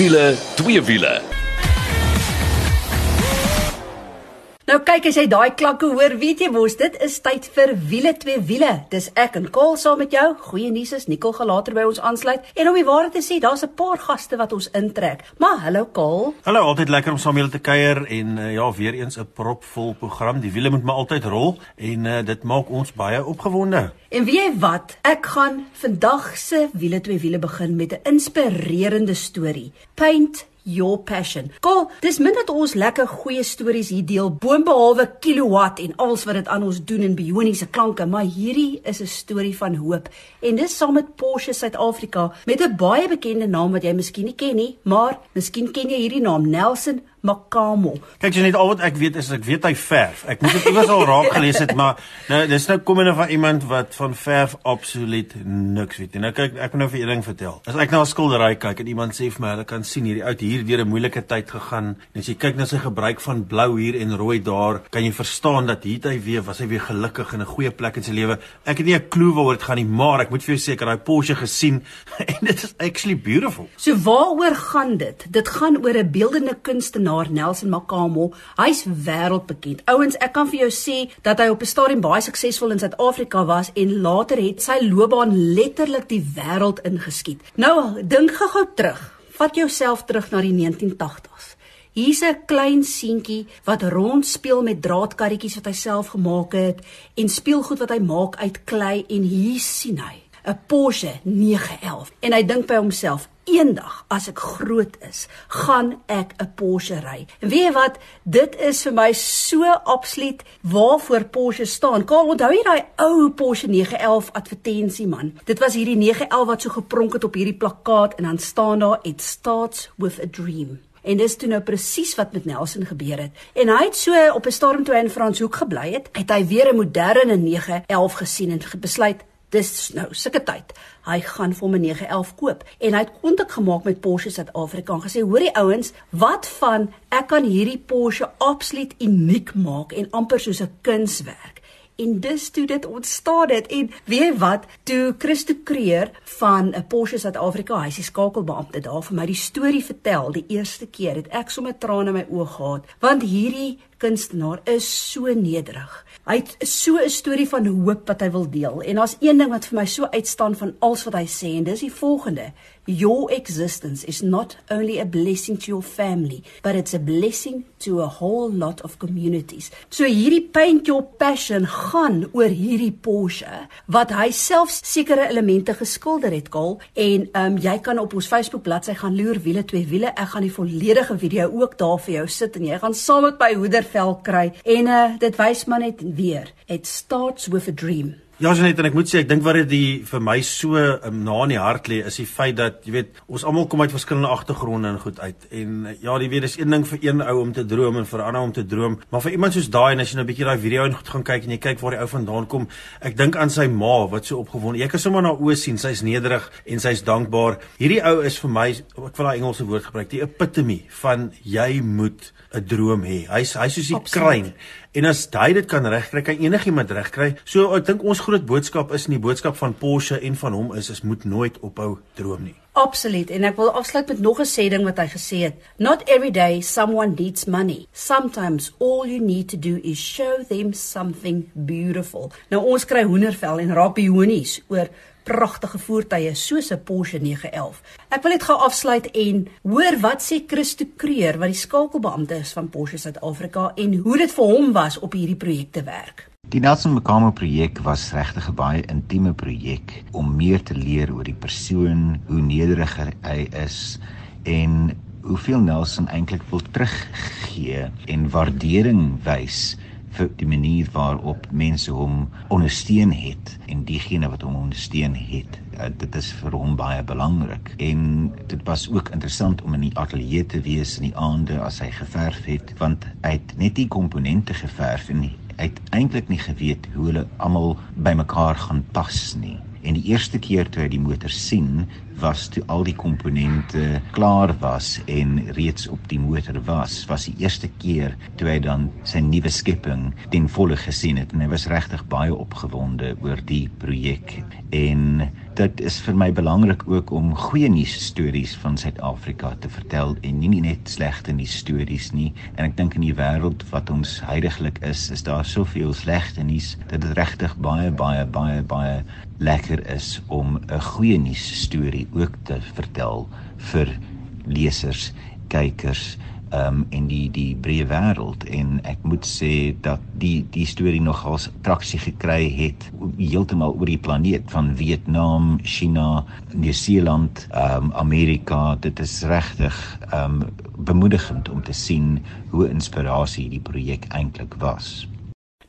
wiele, twee wiele. Nou kyk as jy daai klanke hoor, weet jy mos dit is tyd vir wiele twee wiele. Dis ek en Kol saam met jou. Goeie nuus is Nicole gaan later by ons aansluit. En om die waarheid te sê, daar's 'n paar gaste wat ons intrek. Maar hallo Kol. Hallo, altyd lekker om saam met julle te kuier en uh, ja, weer eens 'n propvol program. Die wiele moet maar altyd rol en uh, dit maak ons baie opgewonde. En weet jy wat? Ek gaan vandag se wiele twee wiele begin met 'n inspirerende storie. Paint your passion. Kom, dis min dat ons lekker goeie stories hier deel, boonbehalwe kilowatt en alles wat dit aan ons doen en bioniese klanke, maar hierdie is 'n storie van hoop. En dis saam met Porsche Suid-Afrika met 'n baie bekende naam wat jy miskien nie ken nie, maar miskien ken jy hierdie naam, Nelson Makamo. Kyk jy net al wat ek weet is ek weet hy verf. Ek moet dit iewers al raak gelees het, maar nou dis nou kom in van iemand wat van verf absoluut niks weet nie. Nou kyk, ek moet nou vir een ding vertel. As ek na 'n skildery kyk en iemand sê vir my hulle kan sien hierdie oud hier deur 'n moeilike tyd gegaan en as jy kyk na sy gebruik van blou hier en rooi daar, kan jy verstaan dat hier hy weer was hy weer gelukkig in 'n goeie plek in sy lewe. Ek het nie 'n klou waaroor dit gaan nie, maar ek moet vir jou sê ek het daai Porsche gesien en dit is actually beautiful. So waaroor gaan dit? Dit gaan oor 'n beeldende kunstenaar kunstenaar Nelson Makamo. Hy's wêreldbekend. Ouens, ek kan vir jou sê dat hy op 'n stadium baie suksesvol in Suid-Afrika was en later het sy loopbaan letterlik die wêreld ingeskiet. Nou, dink gou-gou terug. Vat jouself terug na die 1980s. Hier's 'n klein seentjie wat rond speel met draadkarretjies wat hy self gemaak het en speelgoed wat hy maak uit klei en hier sien hy 'n Porsche 911 en hy dink by homself eendag as ek groot is, gaan ek 'n Porsche ry. En weet jy wat? Dit is vir my so absoluut waarvoor Porsche staan. Kaal, onthou jy daai ou Porsche 911 advertensie man? Dit was hierdie 911 wat so gepronk het op hierdie plakkaat en dan staan daar it starts with a dream. En dis toe nou presies wat met Nelson gebeur het. En hy het so op 'n storm toe in Franshoek gebly het, het hy weer 'n moderne 911 gesien en besluit dis nou sulke tyd. Hy gaan vir hom 'n 911 koop en hy het kontak gemaak met Porsche Suid-Afrika en gesê: "Hoorie ouens, wat van ek kan hierdie Porsche absoluut uniek maak en amper soos 'n kunswerk." En dus toe dit ontstaan het en weet jy wat, toe Christo Kreer van 'n Porsche Suid-Afrika, hy's die skakelbeampte daar vir my die storie vertel die eerste keer, het ek sommer trane in my oë gehad, want hierdie kunstenaar is so nederig. Hy het so 'n storie van hoop wat hy wil deel. En daar's een ding wat vir my so uitstaan van alles wat hy sê en dis die volgende: Your existence is not only a blessing to your family, but it's a blessing to a whole lot of communities. So hierdie paint your passion gaan oor hierdie Porsche wat hy self sekere elemente geskilder het, Kaal. En ehm um, jy kan op ons Facebook bladsy gaan loer wiele twee wiele. Ek gaan die volledige video ook daar vir jou sit en jy gaan saam met my hoedervel kry. En uh, dit wys maar net weer. It starts with a dream. Ja, Janet, en ek moet sê ek dink wat dit vir my so um, na in die hart lê is die feit dat jy weet ons almal kom uit verskillende agtergronde en goed uit. En uh, ja, jy weet dis een ding vir een ou om te droom en vir 'n ander om te droom, maar vir iemand soos daai en as jy nou 'n bietjie daai video en goed gaan kyk en jy kyk waar die ou vandaan kom, ek dink aan sy ma wat so opgewonde. Jy kan sommer na oë sien, sy's nederig en sy's dankbaar. Hierdie ou is vir my, ek wil daai Engelse woord gebruik, die epitome van jy moet 'n droom hê. Hy's hy's soos die kruin. En as hy dit kan regkry, kan enigiemand regkry. So ek dink ons groot boodskap is in die boodskap van Porsche en van hom is is moet nooit ophou droom nie. Absoluut. En ek wil afsluit met nog 'n sê ding wat hy gesê het. Not every day someone needs money. Sometimes all you need to do is show them something beautiful. Nou ons kry hoendervel en rapionies oor pragtige voertuie soos 'n Porsche 911. Ek wil net gou afsluit en hoor wat sê Christo Kreer wat die skakelbeampte is van Porsche Suid-Afrika en hoe dit vir hom was op hierdie projekte werk. Die Nelson Mekamo projek was regtig 'n baie intieme projek om meer te leer oor die persoon, hoe nederiger hy is en hoeveel Nelson eintlik wil teruggee en waardering wys vir die manier waarop mense hom ondersteun het en diegene wat hom ondersteun het. Uh, dit is vir hom baie belangrik. En dit was ook interessant om in die ateljee te wees in die aande as hy geverf het want hy het net die komponente geverf en hy het eintlik nie geweet hoe hulle almal bymekaar gaan pas nie. En die eerste keer toe hy die motor sien, was toe al die komponente klaar was en reeds op die motor was. Was die eerste keer toe hy dan sy nuwe skepping ten volle gesien het en hy was regtig baie opgewonde oor die projek. En dit is vir my belangrik ook om goeie nuus stories van Suid-Afrika te vertel en nie, nie net slegte nuus stories nie. En ek dink in die wêreld wat ons heidaglik is, is daar soveel slegte nuus dat dit regtig baie baie baie baie lekker is om 'n goeie nuus storie ook te vertel vir lesers, kykers um en die die breë wêreld en ek moet sê dat die die storie nogals traksie gekry het heeltemal oor die planeet van Vietnam, China, Nieu-Seeland, um Amerika. Dit is regtig um bemoedigend om te sien hoe inspirasie die projek eintlik was.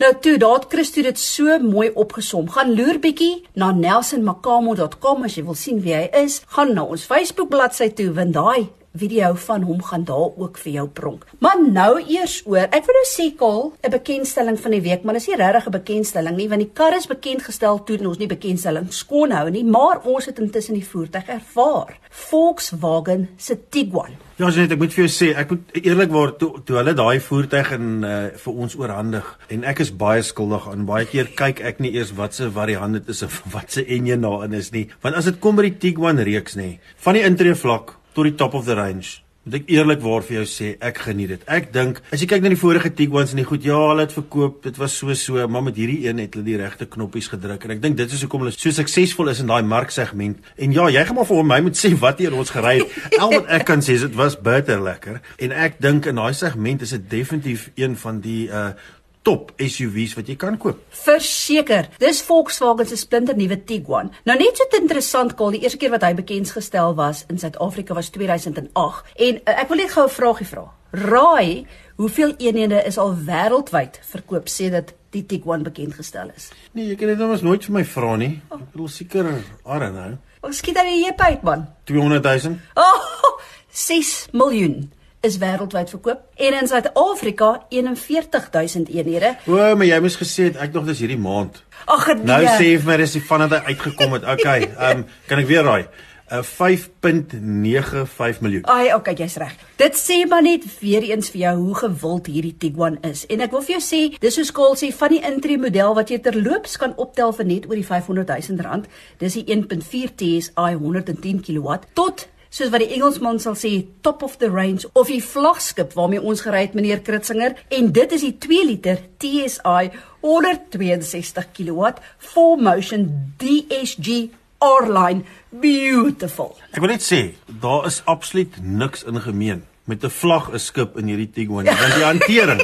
Nou toe, daat Christo dit so mooi opgesom. Gaan loer bietjie na nelsonmakamo.com as jy wil sien wie hy is. Gaan na ons Facebook bladsy toe, want daai video van hom gaan daar ook vir jou pronk. Maar nou eers oor, ek wil nou sê kol, 'n bekendstelling van die week, maar dit is nie regtig 'n bekendstelling nie, want die kar is bekend gestel toe en ons nie bekendstelling skoon hou nie, maar ons het intussen die voertuig ervaar. Volkswagen se Tiguan. Ja, Janet, ek moet vir jou sê, ek moet eerlikwaar toe toe hulle daai voertuig in uh, vir ons oorhandig en ek is baie skuldig aan baie keer kyk ek nie eers wat se variant dit is of wat se enjin daarin is nie. Want as dit kom by die Tiguan reeks nê, van die intree vlak tot die top of the range. Moet ek eerlikwaar vir jou sê, ek geniet dit. Ek dink as jy kyk na die vorige Tiguan's en die goed, ja, hulle het verkoop, dit was so so, maar met hierdie een het hulle die regte knoppies gedruk en ek dink dit is hoekom hulle so suksesvol is in daai marksegment. En ja, jy gaan maar vir my moet sê wat hier ons gery het. Al wat ek kan sê is dit was bitter lekker en ek dink in daai segment is dit definitief een van die uh top SUV's wat jy kan koop. Verseker, dis Volkswagen se splinter nuwe Tiguan. Nou net so interessant kol, die eerste keer wat hy bekend gestel was in Suid-Afrika was 2008 en uh, ek wil net gou 'n vraagie vra. Raai, hoeveel eenhede is al wêreldwyd verkoop sedert die Tiguan bekend gestel is? Nee, jy kan dit nou mos nooit vir my vra nie. Ek bedoel seker, I don't know. Ons skiet dan die heup uit man. 200 000. Oh, 6 miljoen is wêreldwyd verkoop en in Suid-Afrika 41000 eenhede. O, maar jy moes gesê het ek dog dis hierdie maand. Ag nee. Nou sê vir my dis die vandat hy uitgekom het. Okay, ehm um, kan ek weer raai? 'n uh, 5.95 miljoen. Ai, okay, jy's reg. Dit sê maar net weer eens vir jou hoe gewild hierdie Tiguan is. En ek wil vir jou sê, dis so skaal sê van die intree model wat jy terloops kan optel vir net oor die 500 000 rand. Dis die 1.4 TSI 110 kW tot soos wat die Engelsman sal sê top of the range of die vlaggenskap waarmee ons gery het meneer Kritzinger en dit is die 2 liter TSI 162 kW 4Motion DSG R-line beautiful. Ek wil net sê daar is absoluut niks in gemeen met 'n vlaggeskip in hierdie Tiguan want die hantering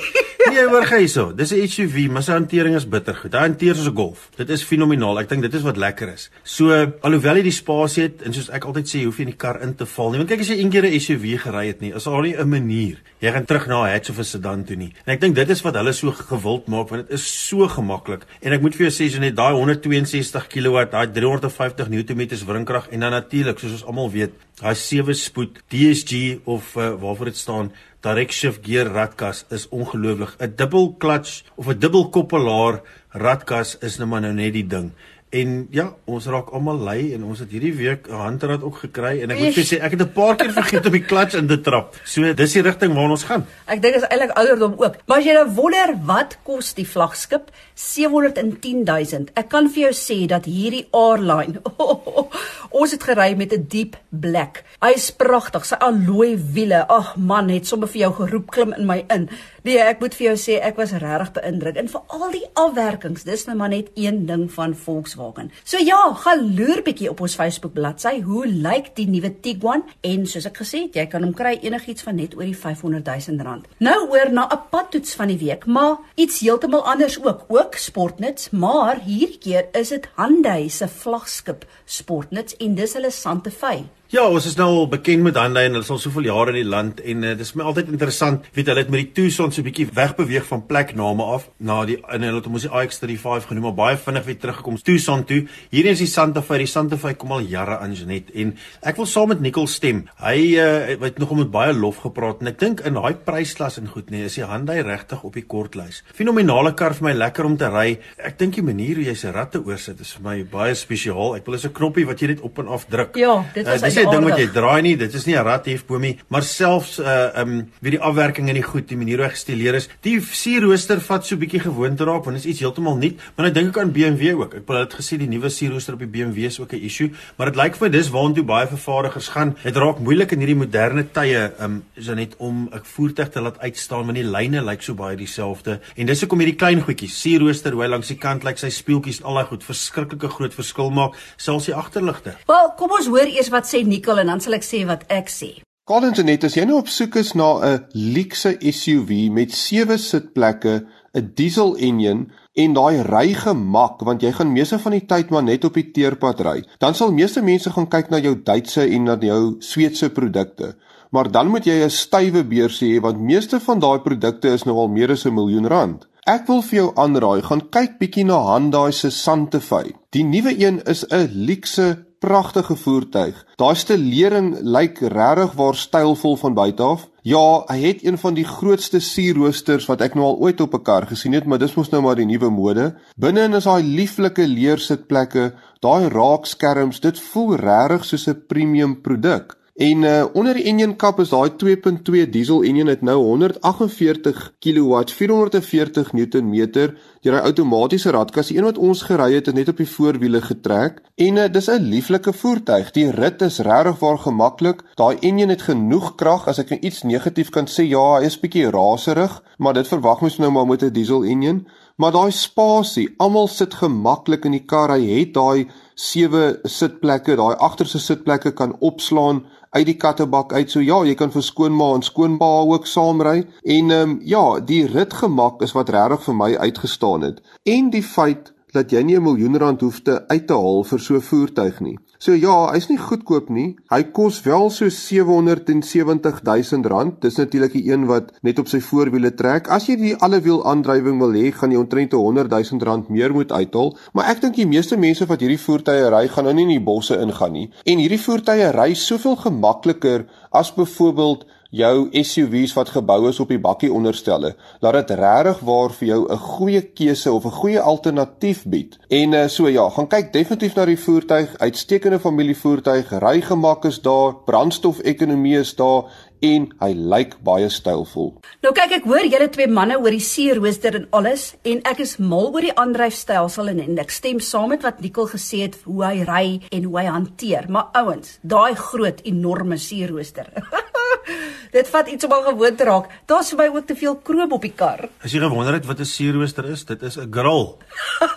Nee, hoor gou hierso. Dis 'n SUV, maar sy hantering is bitter goed. Hy hanteer soos 'n Golf. Dit is fenomenaal. Ek dink dit is wat lekker is. So, alhoewel hy die spasie het en soos ek altyd sê, hoef jy in die kar in te val nie. Want kyk as jy eendag 'n SUV gery het nie, is daar nie 'n manier jy gaan terug na 'n hatch of 'n sedan toe nie. En ek dink dit is wat hulle so gewild maak want dit is so gemaklik. En ek moet vir jou sê, so net daai 162 kW, daai 350 Nm wrinkrag en dan natuurlik, soos ons almal weet, daai sewe spoed DSG of uh, waarvoor dit staan direct shift gear ratkas is ongelooflik. 'n Dubbel clutch of 'n dubbel koppelaar ratkas is nou maar nou net die ding. En ja, ons raak almal lui en ons het hierdie week 'n handrat ook gekry en ek moet vir sê ek het 'n paar keer vergeet om die klats in te trap. So dis die rigting waarna ons gaan. Ek dink is eintlik ouderdom ook. Maar as jy nou wonder wat kos die vlaggenskap 710 000. Ek kan vir jou sê dat hierdie R-line oh, oh, oh, ons het gery met 'n deep black. Hy is pragtig. Sy alloy wiele. Ag man, het sommer vir jou geroep klim in my in. Nee, ek moet vir jou sê ek was regtig beïndruk en vir al die afwerkings. Dis nou maar net een ding van Volkswagen. So ja, gaan loer bietjie op ons Facebook bladsy. Hoe lyk die nuwe Tiguan? En soos ek gesê het, jy kan hom kry enigiets van net oor die 500 000 rand. Nou oor na 'n padtoets van die week, maar iets heeltemal anders ook. Ook sportnuts, maar hierdie keer is dit Hyundai se vlaggenskap sportnuts en dis hulle Santa Fe. Ja, ons is nou al bekend met en hulle is al soveel jare in die land en uh, dit is my altyd interessant, weet hulle het met die Tucson so 'n bietjie wegbeweeg van plekname af na die en hulle het hom ons die iX35 genoem, maar baie vinnig weer teruggekom Tucson toe. Hierdie is die Santa Fe. Die Santa Fe kom al jare aan Janet en ek wil saam met Nicole stem. Hy uh, het nog om met baie lof gepraat en ek dink in daai prysklas en goed nee, is die Hyundai regtig op die kortlys. Fenominale kar vir my, lekker om te ry. Ek dink die manier hoe jy sy ratte oorsit is vir my baie spesiaal. Ek wil is 'n knoppie wat jy net op en af druk. Ja, dit is uh, nie 'n ding wat jy draai nie, dit is nie 'n rathefbomie, maar selfs uh um wie die afwerking in die goed, die manier hoe gestileer is, die sierrooster vat so bietjie gewoonte raak want dit is iets heeltemal nuut, maar nou dink ek aan BMW ook. Ek het gesê die nuwe sierrooster op die BMW is ook 'n issue, maar dit lyk vir my dis waantoe baie vervaardigers gaan. Dit raak moeilik in hierdie moderne tye um is dit net om 'n voertuig te laat uitstaan want die lyne lyk so baie dieselfde. En dis hoekom hierdie klein goedjies, sierrooster hoe hy langs die kant lyk, sy speeltjies al daai goed verskriklike groot verskil maak, selfs die agterligte. Wel, kom ons hoor eers wat sê Nicole en dan sal ek sê wat ek sê. Colin Janet, as jy nou op soek is na 'n luukse SUV met sewe sitplekke, 'n diesel enjin en daai ry gemak want jy gaan meeste van die tyd maar net op die teerpad ry. Dan sal meeste mense gaan kyk na jou Duitse en na jou Sweedse produkte. Maar dan moet jy 'n stywe beursie hê want meeste van daai produkte is nou al meer as 'n miljoen rand. Ek wil vir jou aanraai, gaan kyk bietjie na Hyundai se Santa Fe. Die nuwe een is 'n luukse, pragtige voertuig. Daai stelering lyk regtig waar stylvol van buite af. Ja, hy het een van die grootste sierroosters wat ek nou al ooit op 'n kar gesien het, maar dis mos nou maar die nuwe mode. Binne-in is daai lieflike leersitplekke, daai raakskerms, dit voel regtig soos 'n premium produk. En uh, onder die engine kap is daai 2.2 diesel engine het nou 148 kW, 440 Nm deur 'n outomatiese radkas. Die een wat ons gery het, het net op die voorwiele getrek en uh, dis 'n lieflike voertuig. Die rit is regtig waar gemaklik. Daai engine het genoeg krag as ek nou iets negatief kan sê. Ja, hy is bietjie raserig, maar dit verwag mens nou maar met 'n diesel engine. Maar daai spasie, almal sit gemaklik in die kar. Hy het daai sewe sitplekke, daai agterste sitplekke kan opslaan uit die kattebak uit. So ja, jy kan vir skoonma en skoonpa ook saamry. En ehm um, ja, die ritgemak is wat regtig vir my uitgestaan het. En die feit dat jy nie 'n miljoen rand hoef te uit te haal vir so 'n voertuig nie. So ja, hy's nie goedkoop nie. Hy kos wel so 770 000 rand. Dis natuurlik die een wat net op sy voorwiele trek. As jy die allewiel aandrywing wil hê, gaan jy omtrent 100 000 rand meer moet uithaal. Maar ek dink die meeste mense wat hierdie voertuie ry, gaan nou nie in die bosse ingaan nie. En hierdie voertuie ry soveel gemakliker as byvoorbeeld jou SUV's wat gebou is op die bakkie onderstelle, laat dit regtig waar vir jou 'n goeie keuse of 'n goeie alternatief bied. En uh, so ja, gaan kyk definitief na die voertuig, uitstekende familievoertuig, rygemak is daar, brandstofekonomie is daar en hy lyk baie stylvol. Nou kyk ek hoor julle twee manne oor die seerooster en alles en ek is mal oor die aandryfstelsel en, en ek stem saam met wat Nicole gesê het hoe hy ry en hoe hy hanteer. Maar ouens, daai groot enorme seerooster. Dit vat iets om al gewoon te raak. Daar's vir my ook te veel kroop op die kar. As jy gewonder het wat 'n seerooster is, dit is 'n grill.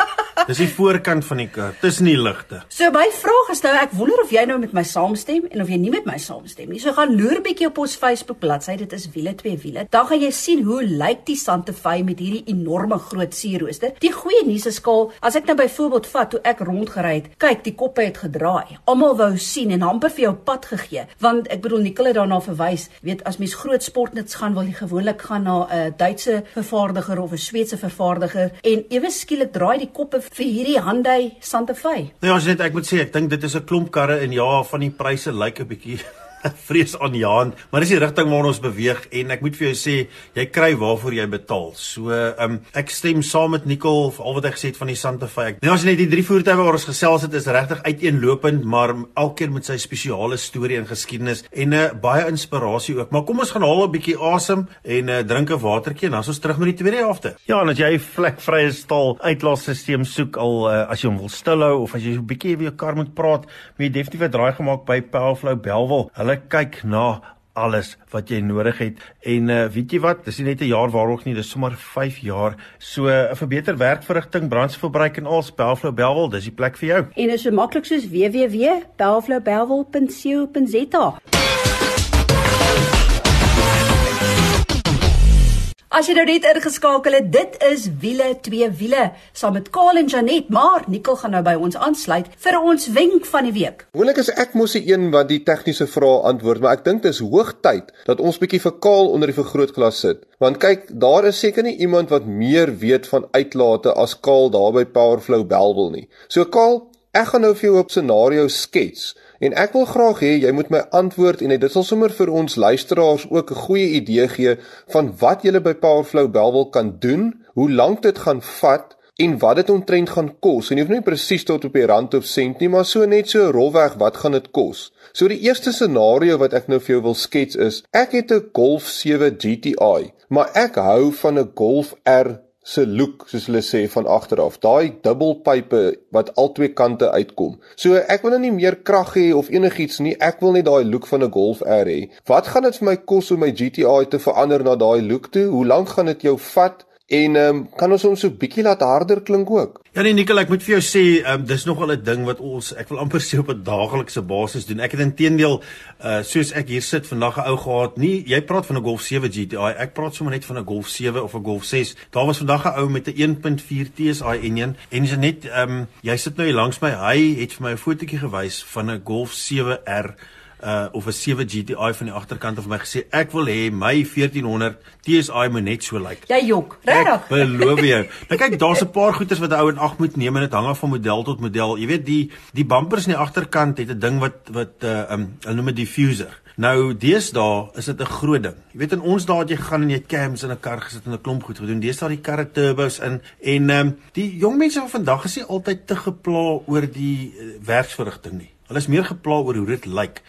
Dis die voorkant van die kar. Dis nie ligte. So my vraag is nou, ek wonder of jy nou met my saamstem en of jy nie met my saamstem nie. So gaan loer bietjie op ons Facebook bladsy, dit is wiele twee wiele. Dan gaan jy sien hoe lyk die Santa Fe met hierdie enorme groot sierrooster. Die goeie nuus is skaal, as ek nou byvoorbeeld vat toe ek rondgery het, kyk, die koppe het gedraai. Almal wou sien en amper vir jou pad gegee, want ek bedoel het daarna verwys, weet as mens groot sportnuts gaan, wil jy gewoonlik gaan na 'n uh, Duitse vervaardiger of 'n Sweedse vervaardiger en ewe skielik draai die koppe vir hierdie Hyundai Santa Fe. Ja, as net ek moet sê, ek dink dit is 'n klomp karre en ja, van die pryse lyk 'n bietjie vrees aan Jan, maar dis die rigting waar ons beweeg en ek moet vir jou sê, jy kry waarvoor jy betaal. So, um, ek stem saam met Nicole al wat hy gesê het van die Santa Fe. Ek nou as net die drie voertuie waar ons gesels het is regtig uiteenlopend, maar elkeen met sy spesiale storie en geskiedenis en 'n uh, eh, baie inspirasie ook. Maar kom ons gaan haal 'n bietjie asem en 'n uh, drink 'n watertjie en dan ons terug met die tweede helfte. Ja, en as jy vlekvrye staal uitlaatstelsel soek al uh, as jy hom wil stilhou of as jy so 'n bietjie weer jou kar moet praat, moet jy definitief 'n draai gemaak by Powerflow Belwel. Hulle hulle kyk na alles wat jy nodig het. En uh, weet jy wat? Dis nie net 'n jaar waarog nie dis sommer 5 jaar. So uh, verbeter werkverrigting brandstofverbruik en al Spelflow Belwel dis die plek vir jou. En is so maklik soos www.belflowbelwel.co.za As jy nou net ingeskakel het, dit is wiele twee wiele saam met Kaal en Janet, maar Nicole gaan nou by ons aansluit vir ons wenk van die week. Moontlik is ek mos die een wat die tegniese vrae antwoord, maar ek dink dit is hoogtyd dat ons bietjie vir Kaal onder die vergrootglas sit. Want kyk, daar is seker nie iemand wat meer weet van uitlate as Kaal daar by Powerflow Belwel nie. So Kaal, ek gaan nou vir jou 'n scenario skets En ek wil graag hê jy moet my antwoord en dit sal sommer vir ons luisteraars ook 'n goeie idee gee van wat jy by Powerflow Belwel kan doen, hoe lank dit gaan vat en wat dit omtrent gaan kos. En jy hoef nie presies tot op die rand of sent nie, maar so net so rolweg wat gaan dit kos. So die eerste scenario wat ek nou vir jou wil skets is, ek het 'n Golf 7 GTI, maar ek hou van 'n Golf R se look soos hulle sê van agter af. Daai dubbelpype wat albei kante uitkom. So ek wil nou nie meer krag hê of enigiets nie. Ek wil net daai look van 'n Golf R hê. Wat gaan dit vir my kos om my GTI te verander na daai look toe? Hoe lank gaan dit jou vat? En ehm um, kan ons hom so bietjie laat harder klink ook? Ja nee Nikkel, ek moet vir jou sê, ehm um, dis nogal 'n ding wat ons ek wil amper sê op 'n daaglikse basis doen. Ek het intedeel uh soos ek hier sit vandag 'n ou gehad. Nee, jy praat van 'n Golf 7 GTI. Ek praat sommer net van 'n Golf 7 of 'n Golf 6. Daar was vandag 'n ou met 'n 1.4 TSI enjin en dis net ehm um, jy sit nou hier langs my. Hy het vir my 'n fotootjie gewys van 'n Golf 7R uh of 'n 7 GTI van die agterkant of my gesê ek wil hê my 1400 TSI moet net so lyk. Jy jok, regtig? Beloof jou. Nou kyk, daar's 'n paar goeders wat 'n ou in ag moet neem en dit hang af van model tot model. Jy weet die die bumpers aan die agterkant het 'n ding wat wat uh um hulle noem dit diffuser. Nou deesdae is dit 'n groot ding. Jy weet in ons dae het jy gegaan en jy het cams in 'n kar gesit en 'n klomp goed gedoen. Deesdae die karre turbos in en ehm um, die jong mense van vandag is nie altyd te gepla oor die uh, werksverrigting nie. Hulle is meer gepla oor hoe dit lyk. Like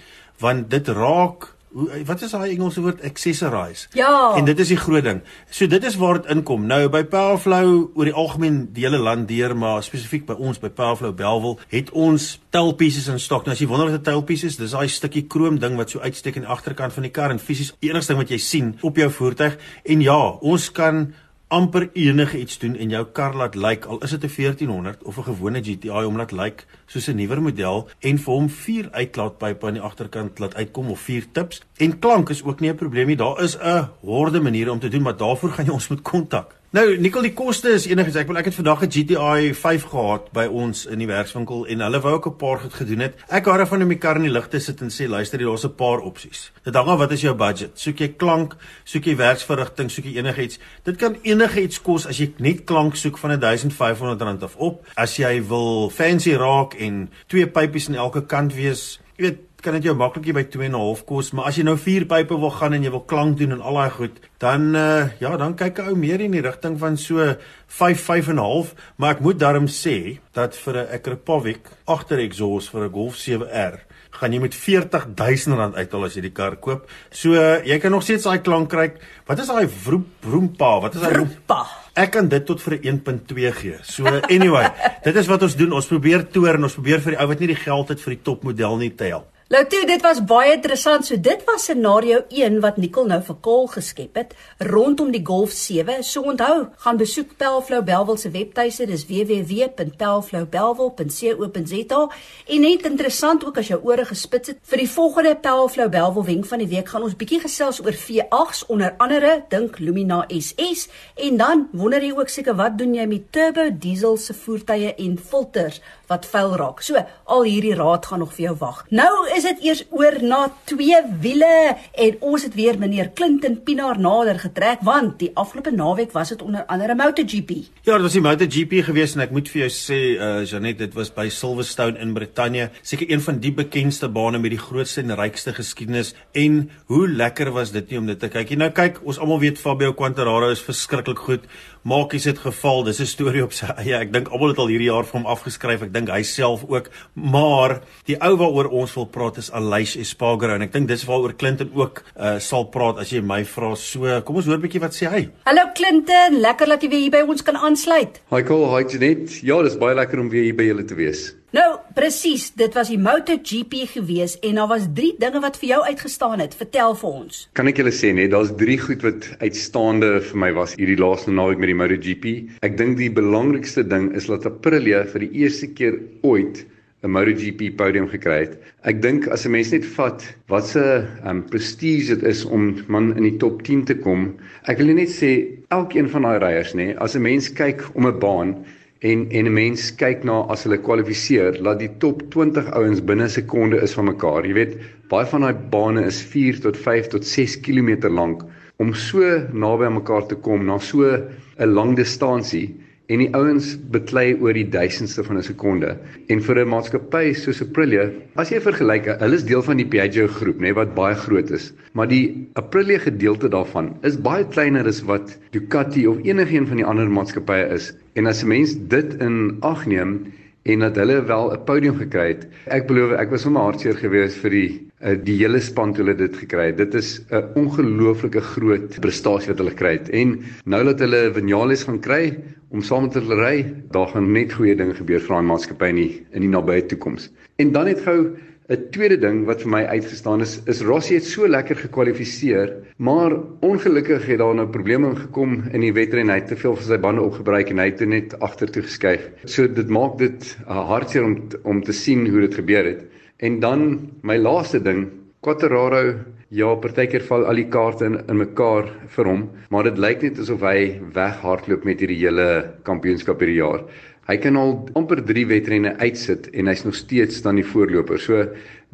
want dit raak hoe wat is daai Engelse woord? Accessorize. Ja. En dit is die groot ding. So dit is waar dit inkom. Nou by Powerflow oor die algemeen die hele land deur maar spesifiek by ons by Powerflow Belwel het ons tailpieces in stok. Nou as jy wonder wat 'n tailpiece is dis daai stukkie krom ding wat so uitsteek aan die agterkant van die kar en fisies enigste ding wat jy sien op jou voertuig. En ja ons kan amper enige iets doen en jou kar laat lyk like, al is dit 'n 1400 of 'n gewone GTI om laat lyk like, soos 'n nuwer model en vir hom vier uitlaatpype aan die agterkant laat uitkom of vier tips en klank is ook nie 'n probleem nie. Daar is 'n horde maniere om te doen maar daarvoor gaan jy ons moet kontak Nou, Nikkel, die koste is enigiets. Ek wil ek het vandag 'n GTI 5 gehad by ons in die werkswinkel en hulle wou ook 'n paar goed gedoen het. Ek hou daarvan om my kar in die lig te sit en sê, luister, daar's 'n paar opsies. Dit hang af wat is jou budget. Soek jy klank, soek jy werksverrigting, soek jy enigiets. Dit kan enigiets kos as jy net klank soek van R1500 af op. As jy wil fancy raak en twee pypies aan elke kant wees, jy weet kan dit jou maklikie by 2 en 'n half kos, maar as jy nou vier pype wil gaan en jy wil klank doen en al daai goed, dan uh, ja, dan kyk 'n ou meer in die rigting van so 5 5 en 'n half, maar ek moet daarom sê dat vir 'n Akrapovic agter exhaust vir 'n Golf 7R gaan jy met 40000 rand uithaal as jy die kar koop. So uh, jy kan nog steeds daai klank kry. Wat is daai vroom vroompa? Wat is daai vroompa? Ek kan dit tot vir 'n 1.2 gee. So anyway, dit is wat ons doen. Ons probeer toer en ons probeer vir die ou wat nie die geld het vir die topmodel nie te help. Toe, dit was baie interessant. So dit was scenario 1 wat Nicole nou vir Kol geskep het rondom die Golf 7. So onthou, gaan besoek Pelflow Belwel se webtuiste, dis www.pelflowbelwel.co.za. En net interessant ook as jou ore gespits het vir die volgende Pelflow Belwel wenk van die week gaan ons bietjie gesels oor V8s onder andere dink Lumina SS en dan wonder jy ook seker wat doen jy met turbo diesel se voertuie en filters wat vuil raak. So al hierdie raad gaan nog vir jou wag. Nou is is dit eers oor na twee wiele en ons het weer meneer Clinton Pinaar nader getrek want die afgelope naweek was dit onder andere MotoGP. Ja, dit was die MotoGP gewees en ek moet vir jou sê uh Janet, dit was by Silverstone in Brittanje, seker een van die bekendste bane met die grootste en rykste geskiedenis en hoe lekker was dit nie om dit te kyk nie. Nou kyk, ons almal weet Fabio Quartararo is verskriklik goed. Maakies het geval. Dis 'n storie op sy eie. Ek dink almal het al hierdie jaar vir hom afgeskryf. Ek dink hy self ook. Maar die ou waaroor ons wil praat is Aleix Espargaro en ek dink dis waaroor Clinton ook uh, sal praat as jy my vra. So, kom ons hoor 'n bietjie wat sê hy. Hallo Clinton, lekker dat jy weer hier by ons kan aansluit. Hi Cole, hi Janet. Ja, dis baie lekker om weer hier by julle te wees. Nou, presies, dit was die MotoGP gewees en daar was 3 dinge wat vir jou uitgestaan het. Vertel vir ons. Kan ek julle sê net, daar's 3 goed wat uitstaande vir my was hierdie laaste naweek met die MotoGP. Ek dink die belangrikste ding is dat Aprilia vir die eerste keer ooit 'n MotoGP podium gekry het. Ek dink as 'n mens net vat wat se um, prestige dit is om man in die top 10 te kom. Ek wil net sê elkeen van daai ryers nê, as 'n mens kyk om 'n baan en en 'n mens kyk na as hulle kwalifiseer, laat die top 20 ouens binne sekonde is van mekaar. Jy weet, baie van daai bane is 4 tot 5 tot 6 km lank om so naby aan mekaar te kom na so 'n lang distansie en die ouens beklei oor die duisendste van 'n sekonde. En vir 'n maatskappy soos Aprilia, as jy vergelyk, hulle is deel van die Piaggio groep, nê, nee, wat baie groot is, maar die Aprilia gedeelte daarvan is baie kleiner as wat Ducati of enigiemand van die ander maatskappye is. En as 'n mens dit in ag neem, en dat hulle wel 'n podium gekry het. Ek belowe ek was sommer hartseer geweest vir die uh, die hele span toe hulle dit gekry het. Dit is 'n ongelooflike groot prestasie wat hulle kry het. En nou dat hulle Vinales gaan kry om saam met hulle ry, daar gaan net goeie dinge gebeur vir daai maatskappy in die in die nabye toekoms. En dan net gou 'n tweede ding wat vir my uitgestaan is, is Rossi het so lekker gekwalifiseer, maar ongelukkig het daar nou probleme gekom in die wedren. Hy het te veel van sy bande opgebruik en hy het net agtertoe geskuif. So dit maak dit uh, hartseer om om te sien hoe dit gebeur het. En dan my laaste ding, Quattararo, ja, partykeer val al die kaarte in in mekaar vir hom, maar dit lyk net asof hy weghardloop met hierdie hele kampioenskap hierdie jaar. Hy kan al amper 3 wedrenne uitsit en hy's nog steeds dan die voorloper. So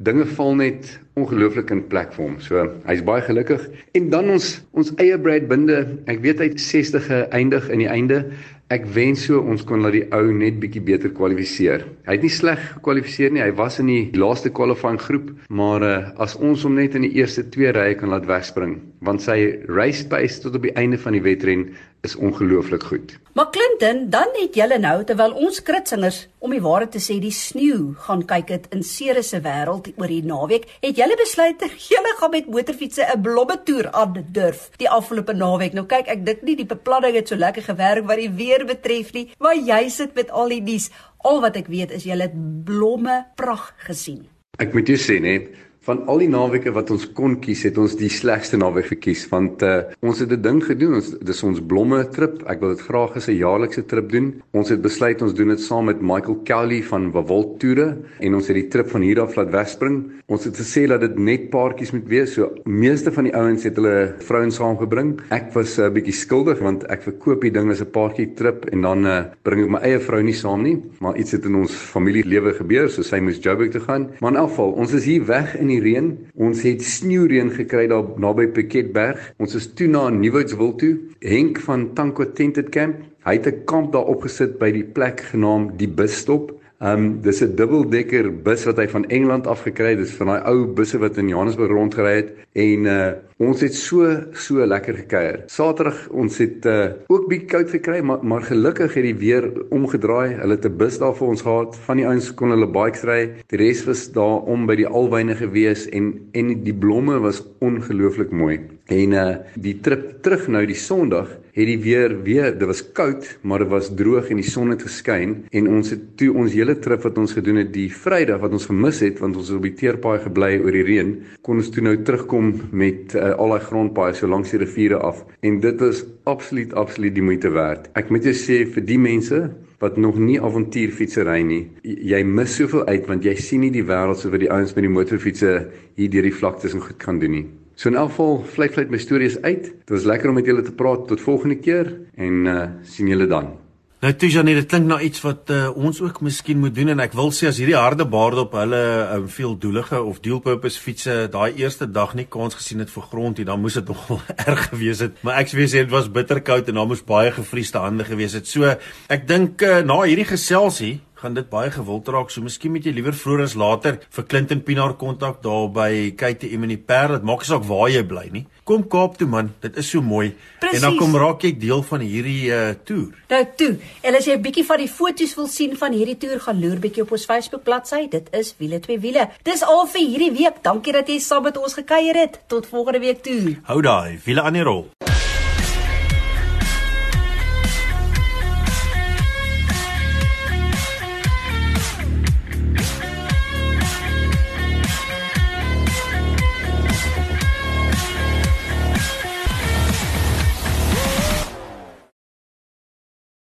dinge val net ongelooflik in plek vir hom. So hy's baie gelukkig. En dan ons ons eie Brad Binde, ek weet hy het 60 geëindig in die einde. Ek wens so ons kon laat die ou net bietjie beter kwalifiseer. Hy het nie sleg gekwalifiseer nie. Hy was in die laaste qualifying groep, maar uh, as ons hom net in die eerste twee rye kan laat wegspring, want sy race pace tot op die einde van die wedren is ongelooflik goed. Maar Clinton, dan het julle nou terwyl ons kritsingers om die waarheid te sê die sneeu gaan kyk dit in Ceres se wêreld oor die naweek, het julle besluit julle gaan met motorfietsse 'n blobbe toer aan durf die afgelope naweek. Nou kyk, ek dink nie die beplanning het so lekker gewerk wat die weer betref nie, maar jy sit met al die nuus. Al wat ek weet is julle het blomme pragt gesien. Ek moet jou sê net van al die naweke wat ons kon kies, het ons die slegste naweek gekies want uh, ons het 'n ding gedoen. Ons dis ons blomme trip. Ek wil dit graag as 'n jaarlikse trip doen. Ons het besluit ons doen dit saam met Michael Kelly van Wawalt Toere en ons het die trip van hier af laat wegspring. Ons het gesê dat dit net paartjies moet wees. So meeste van die ouens het hulle vrouens saamgebring. Ek was 'n uh, bietjie skuldig want ek verkoop die ding as 'n paartjie trip en dan uh, bring ek my eie vrou nie saam nie, maar iets het in ons familielewe gebeur, so sy moes Joburg toe gaan. Maar in elk geval, ons is hier weg in die die reën. Ons het sneeureën gekry daar naby Piketberg. Ons is toe na Nieuwoudtswil toe. Henk van Tanko Tented Camp, hy het 'n kamp daar opgesit by die plek genaamd die busstop. Ehm um, dis 'n dubbeldekker bus wat hy van Engeland af gekry het. Dis van daai ou busse wat in Johannesburg rondgery het en uh ons het so so lekker gekuier. Saterdag ons het uh ook bietjie koud gekry, maar maar gelukkig het die weer omgedraai. Hulle het 'n bus daar vir ons gehad. Van die ouens kon hulle bikes ry. Die res was daar om by die alwyne gewees en en die blomme was ongelooflik mooi. En uh die trip terug nou die Sondag het die weer weer dit was koud maar dit was droog en die son het geskyn. En ons het toe ons hele trip wat ons gedoen het die Vrydag wat ons gemis het want ons het op die teerpaai gebly oor die reën kon ons toe nou terugkom met uh, al daai grondpaaie so langs die riviere af. En dit was absoluut absoluut die moeite werd. Ek moet jou sê vir die mense wat nog nie avontuurfietsery nie jy mis soveel uit want jy sien nie die wêreld so wat die ouens met die motorfietsse hier deur die vlaktes en goed kan doen nie So in elk geval, vlei vlei my stories uit. Dit was lekker om met julle te praat. Tot volgende keer en uh sien julle dan. Nou Tijani, dit klink na iets wat uh, ons ook miskien moet doen en ek wil sê as hierdie harde baard op hulle um, veeldoelige of dual purpose fietsse daai eerste dag nie kans gesien het vir grond nie, dan moes dit nogal erg gewees het. Maar ek sê dit was bitterkoud en daar moes baie gevriesde hande gewees het. So ek dink uh, na hierdie geselsie gaan dit baie gewild raak. So miskien moet jy liewer vroeër as later vir Clinton Pinaar kontak daar by KTM in die Parel. Dit maak nie saak waar jy bly nie. Kom Kaap toe man, dit is so mooi. Precies. En dan kom raak jy deel van hierdie uh toer. Nou toe. En as jy 'n bietjie van die foto's wil sien van hierdie toer, gaan loer bietjie op ons Facebook bladsy. Dit is wiele twee wiele. Dis al vir hierdie week. Dankie dat jy saam met ons gekuier het. Tot volgende week toe. Hou daai, wiele aan die rol.